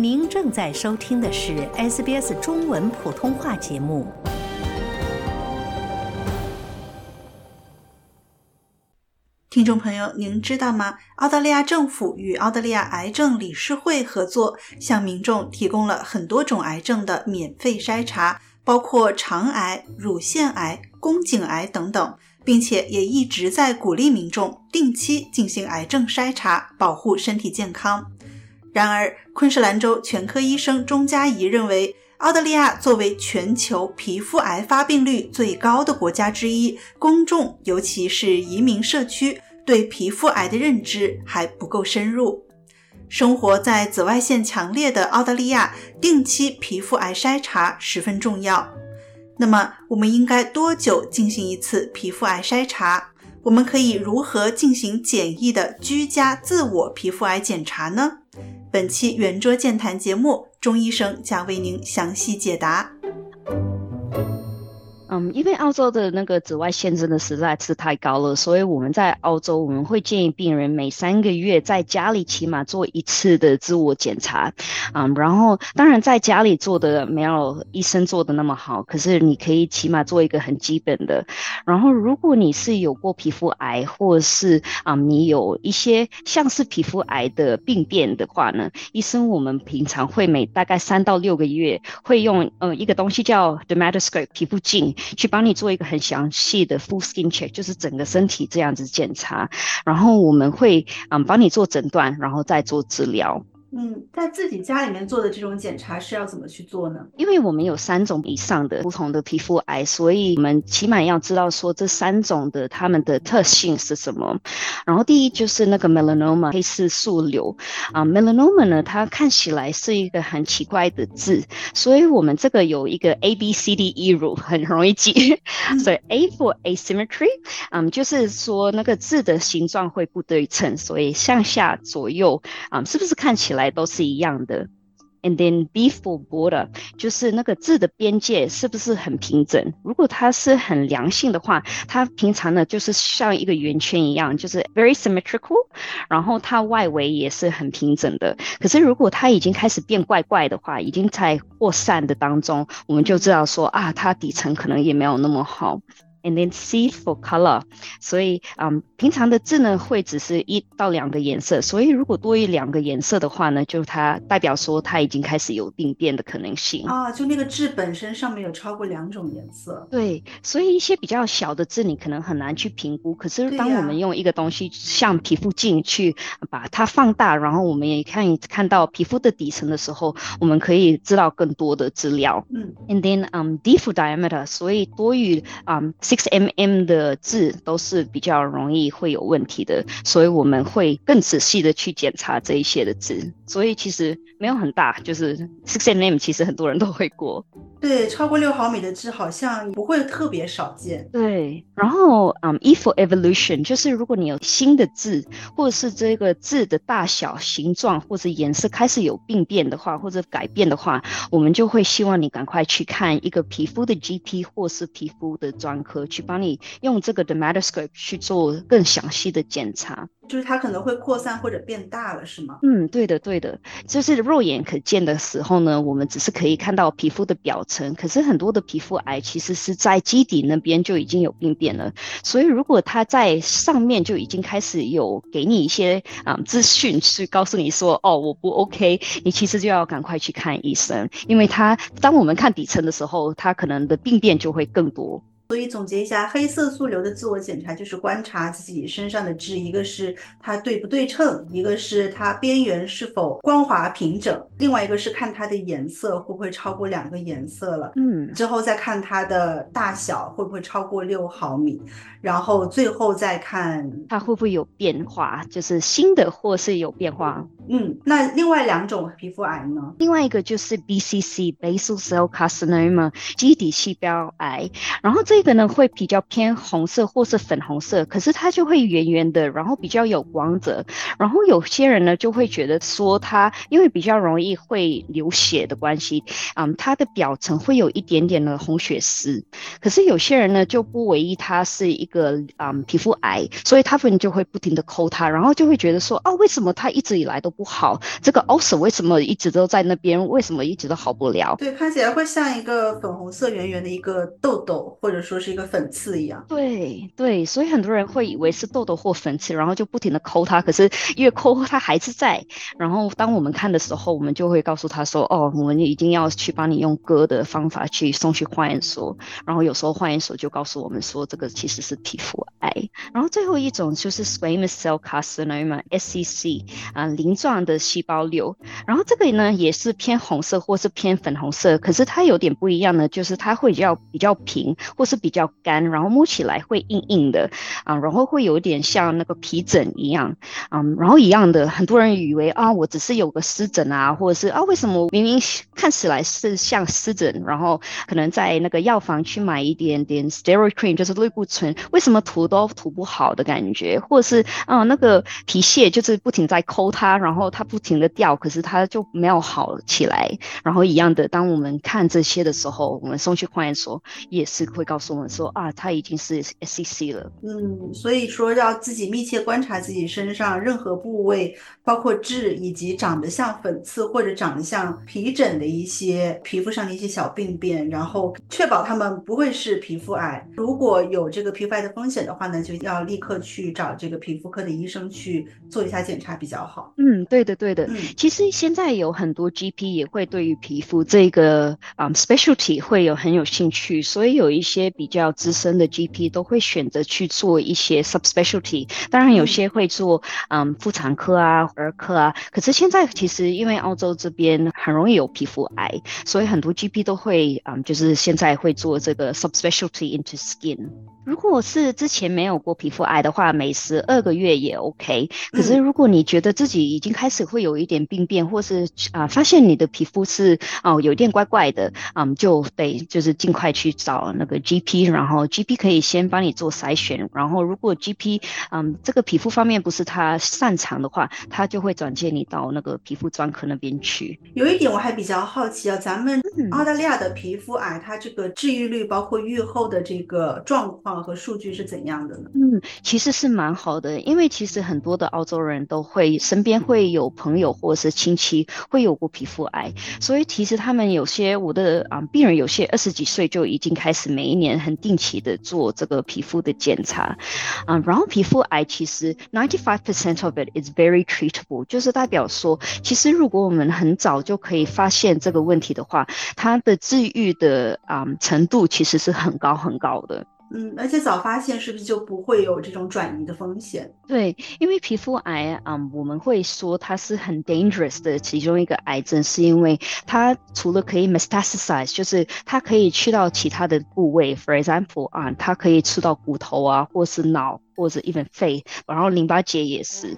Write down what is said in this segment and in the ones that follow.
您正在收听的是 SBS 中文普通话节目。听众朋友，您知道吗？澳大利亚政府与澳大利亚癌症理事会合作，向民众提供了很多种癌症的免费筛查，包括肠癌、乳腺癌、宫颈癌等等，并且也一直在鼓励民众定期进行癌症筛查，保护身体健康。然而，昆士兰州全科医生钟嘉怡认为，澳大利亚作为全球皮肤癌发病率最高的国家之一，公众尤其是移民社区对皮肤癌的认知还不够深入。生活在紫外线强烈的澳大利亚，定期皮肤癌筛查十分重要。那么，我们应该多久进行一次皮肤癌筛查？我们可以如何进行简易的居家自我皮肤癌检查呢？本期圆桌健谈节目，钟医生将为您详细解答。嗯，因为澳洲的那个紫外线真的实在是太高了，所以我们在澳洲我们会建议病人每三个月在家里起码做一次的自我检查。嗯，然后当然在家里做的没有医生做的那么好，可是你可以起码做一个很基本的。然后如果你是有过皮肤癌，或是啊你有一些像是皮肤癌的病变的话呢，医生我们平常会每大概三到六个月会用呃一个东西叫 dermatoscope 皮肤镜。去帮你做一个很详细的 full skin check，就是整个身体这样子检查，然后我们会嗯帮你做诊断，然后再做治疗。嗯，在自己家里面做的这种检查是要怎么去做呢？因为我们有三种以上的不同的皮肤癌，所以我们起码要知道说这三种的它们的特性是什么。然后第一就是那个 melanoma 黑色素瘤啊，melanoma 呢它看起来是一个很奇怪的字，所以我们这个有一个 A B C D E rule 很容易记，所以 A for asymmetry，嗯，就是说那个字的形状会不对称，所以向下左右啊，是不是看起来？来都是一样的，and then be for border，就是那个字的边界是不是很平整？如果它是很良性的话，它平常呢就是像一个圆圈一样，就是 very symmetrical，然后它外围也是很平整的。可是如果它已经开始变怪怪的话，已经在扩散的当中，我们就知道说啊，它底层可能也没有那么好。And then C for color，所以嗯，平常的字呢会只是一到两个颜色，所以如果多于两个颜色的话呢，就它代表说它已经开始有病变的可能性啊。就那个痣本身上面有超过两种颜色。对，所以一些比较小的痣你可能很难去评估。可是当我们用一个东西像皮肤镜去把它放大，然后我们也看看到皮肤的底层的时候，我们可以知道更多的资料。嗯，And then um D for diameter，所以多于嗯。Six mm 的字都是比较容易会有问题的，所以我们会更仔细的去检查这一些的字。所以其实没有很大，就是 six mm，其实很多人都会过。对，超过六毫米的痣好像不会特别少见。对，然后嗯，E for evolution，就是如果你有新的痣，或者是这个痣的大小、形状或者颜色开始有病变的话，或者改变的话，我们就会希望你赶快去看一个皮肤的 GP 或是皮肤的专科。去帮你用这个 dermatoscope 去做更详细的检查。就是它可能会扩散或者变大了，是吗？嗯，对的，对的。就是肉眼可见的时候呢，我们只是可以看到皮肤的表层，可是很多的皮肤癌其实是在基底那边就已经有病变了。所以如果它在上面就已经开始有给你一些啊资讯，去告诉你说哦我不 OK，你其实就要赶快去看医生，因为它当我们看底层的时候，它可能的病变就会更多。所以总结一下，黑色素瘤的自我检查就是观察自己身上的痣，一个是它对不对称，一个是它边缘是否光滑平整，另外一个是看它的颜色会不会超过两个颜色了。嗯，之后再看它的大小会不会超过六毫米，然后最后再看它会不会有变化，就是新的或是有变化。嗯，那另外两种皮肤癌呢？另外一个就是 BCC（Basal Cell Carcinoma，基底细胞癌），然后这。个呢会比较偏红色或是粉红色，可是它就会圆圆的，然后比较有光泽。然后有些人呢就会觉得说它因为比较容易会流血的关系，嗯，它的表层会有一点点的红血丝。可是有些人呢就不唯一它是一个嗯皮肤癌，所以他们就会不停的抠它，然后就会觉得说哦，为什么它一直以来都不好？这个 ulcer 为什么一直都在那边？为什么一直都好不了？对，看起来会像一个粉红色圆圆的一个痘痘，或者说是一个粉刺一样。对对，所以很多人会以为是痘痘或粉刺，然后就不停的抠它，可是越抠它还是在。然后当我们看的时候，我们就会告诉他说：“哦，我们一定要去帮你用割的方法去送去化验所。”然后有时候化验所就告诉我们说，这个其实是皮肤癌。然后最后一种就是 squamous cell carcinoma（SCC） 啊，鳞状状的细胞瘤。然后这个呢也是偏红色或是偏粉红色，可是它有点不一样的，就是它会比较比较平或是比较干，然后摸起来会硬硬的啊，然后会有点像那个皮疹一样啊。然后一样的，很多人以为啊，我只是有个湿疹啊，或者是啊，为什么明明看起来是像湿疹，然后可能在那个药房去买一点点 steroid cream，就是类固醇，为什么涂都涂不好的感觉，或者是啊那个皮屑就是不停在抠它，然后它不停的掉，可是它就没有好起来。然后一样的，当我们看这些的时候，我们送去化验所也是会告诉我们说啊，它已经是 SCC 了。嗯，所以说要自己密切观察自己身上任何部位，包括痣以及长得像粉刺或者长得像皮疹的一些皮肤上的一些小病变，然后确保他们不会是皮肤癌。如果有这个皮肤癌的风险的话呢，就要立刻去找这个皮肤科的医生去做一下检查比较好。嗯，对的，对的。嗯，其实现在有很多 GP 也会对于皮肤这个啊 specialty 会有很有兴趣，所以有一些比较资深的 GP 都会选择去做一些 subspecialty。当然有些会做嗯妇产科啊、儿科啊。可是现在其实因为澳洲这边很容易有皮肤癌，所以很多 GP 都会嗯就是现在会做这个 subspecialty into skin。如果是之前没有过皮肤癌的话，每十二个月也 OK。可是如果你觉得自己已经开始会有一点病变，或是啊发现你的皮肤是哦有点怪怪的，嗯，就得就是尽快去找那个 GP，然后 GP 可以先帮你做筛选，然后如果 GP 嗯这个皮肤方面不是他擅长的话，他就会转介你到那个皮肤专科那边去。有一点我还比较好奇啊，咱们澳大利亚的皮肤癌，它这个治愈率包括愈后的这个状况。和数据是怎样的呢？嗯，其实是蛮好的，因为其实很多的澳洲人都会身边会有朋友或者是亲戚会有过皮肤癌，所以其实他们有些我的啊病人有些二十几岁就已经开始每一年很定期的做这个皮肤的检查，啊，然后皮肤癌其实 ninety five percent of it is very treatable，就是代表说，其实如果我们很早就可以发现这个问题的话，它的治愈的啊程度其实是很高很高的。嗯，而且早发现是不是就不会有这种转移的风险？对，因为皮肤癌啊，我们会说它是很 dangerous 的其中一个癌症，是因为它除了可以 metastasize，就是它可以去到其他的部位，for example 啊，它可以吃到骨头啊，或是脑。或者 even 肺，然后淋巴结也是，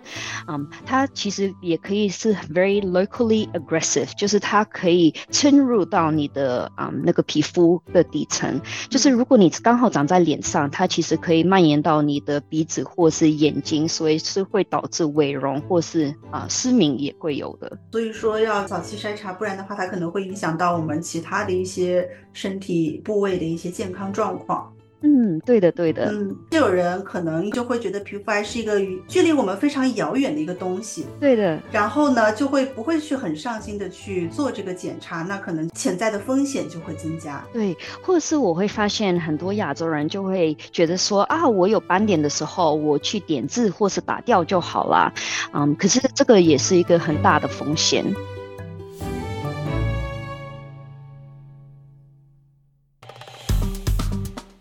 嗯，它其实也可以是 very locally aggressive，就是它可以侵入到你的啊那个皮肤的底层，就是如果你刚好长在脸上，它其实可以蔓延到你的鼻子或是眼睛，所以是会导致伪容或是啊失明也会有的。所以说要早期筛查，不然的话它可能会影响到我们其他的一些身体部位的一些健康状况。嗯，对的，对的。嗯，就有人可能就会觉得皮肤癌是一个与距离我们非常遥远的一个东西。对的。然后呢，就会不会去很上心的去做这个检查，那可能潜在的风险就会增加。对，或者是我会发现很多亚洲人就会觉得说啊，我有斑点的时候，我去点痣或是打掉就好了。嗯，可是这个也是一个很大的风险。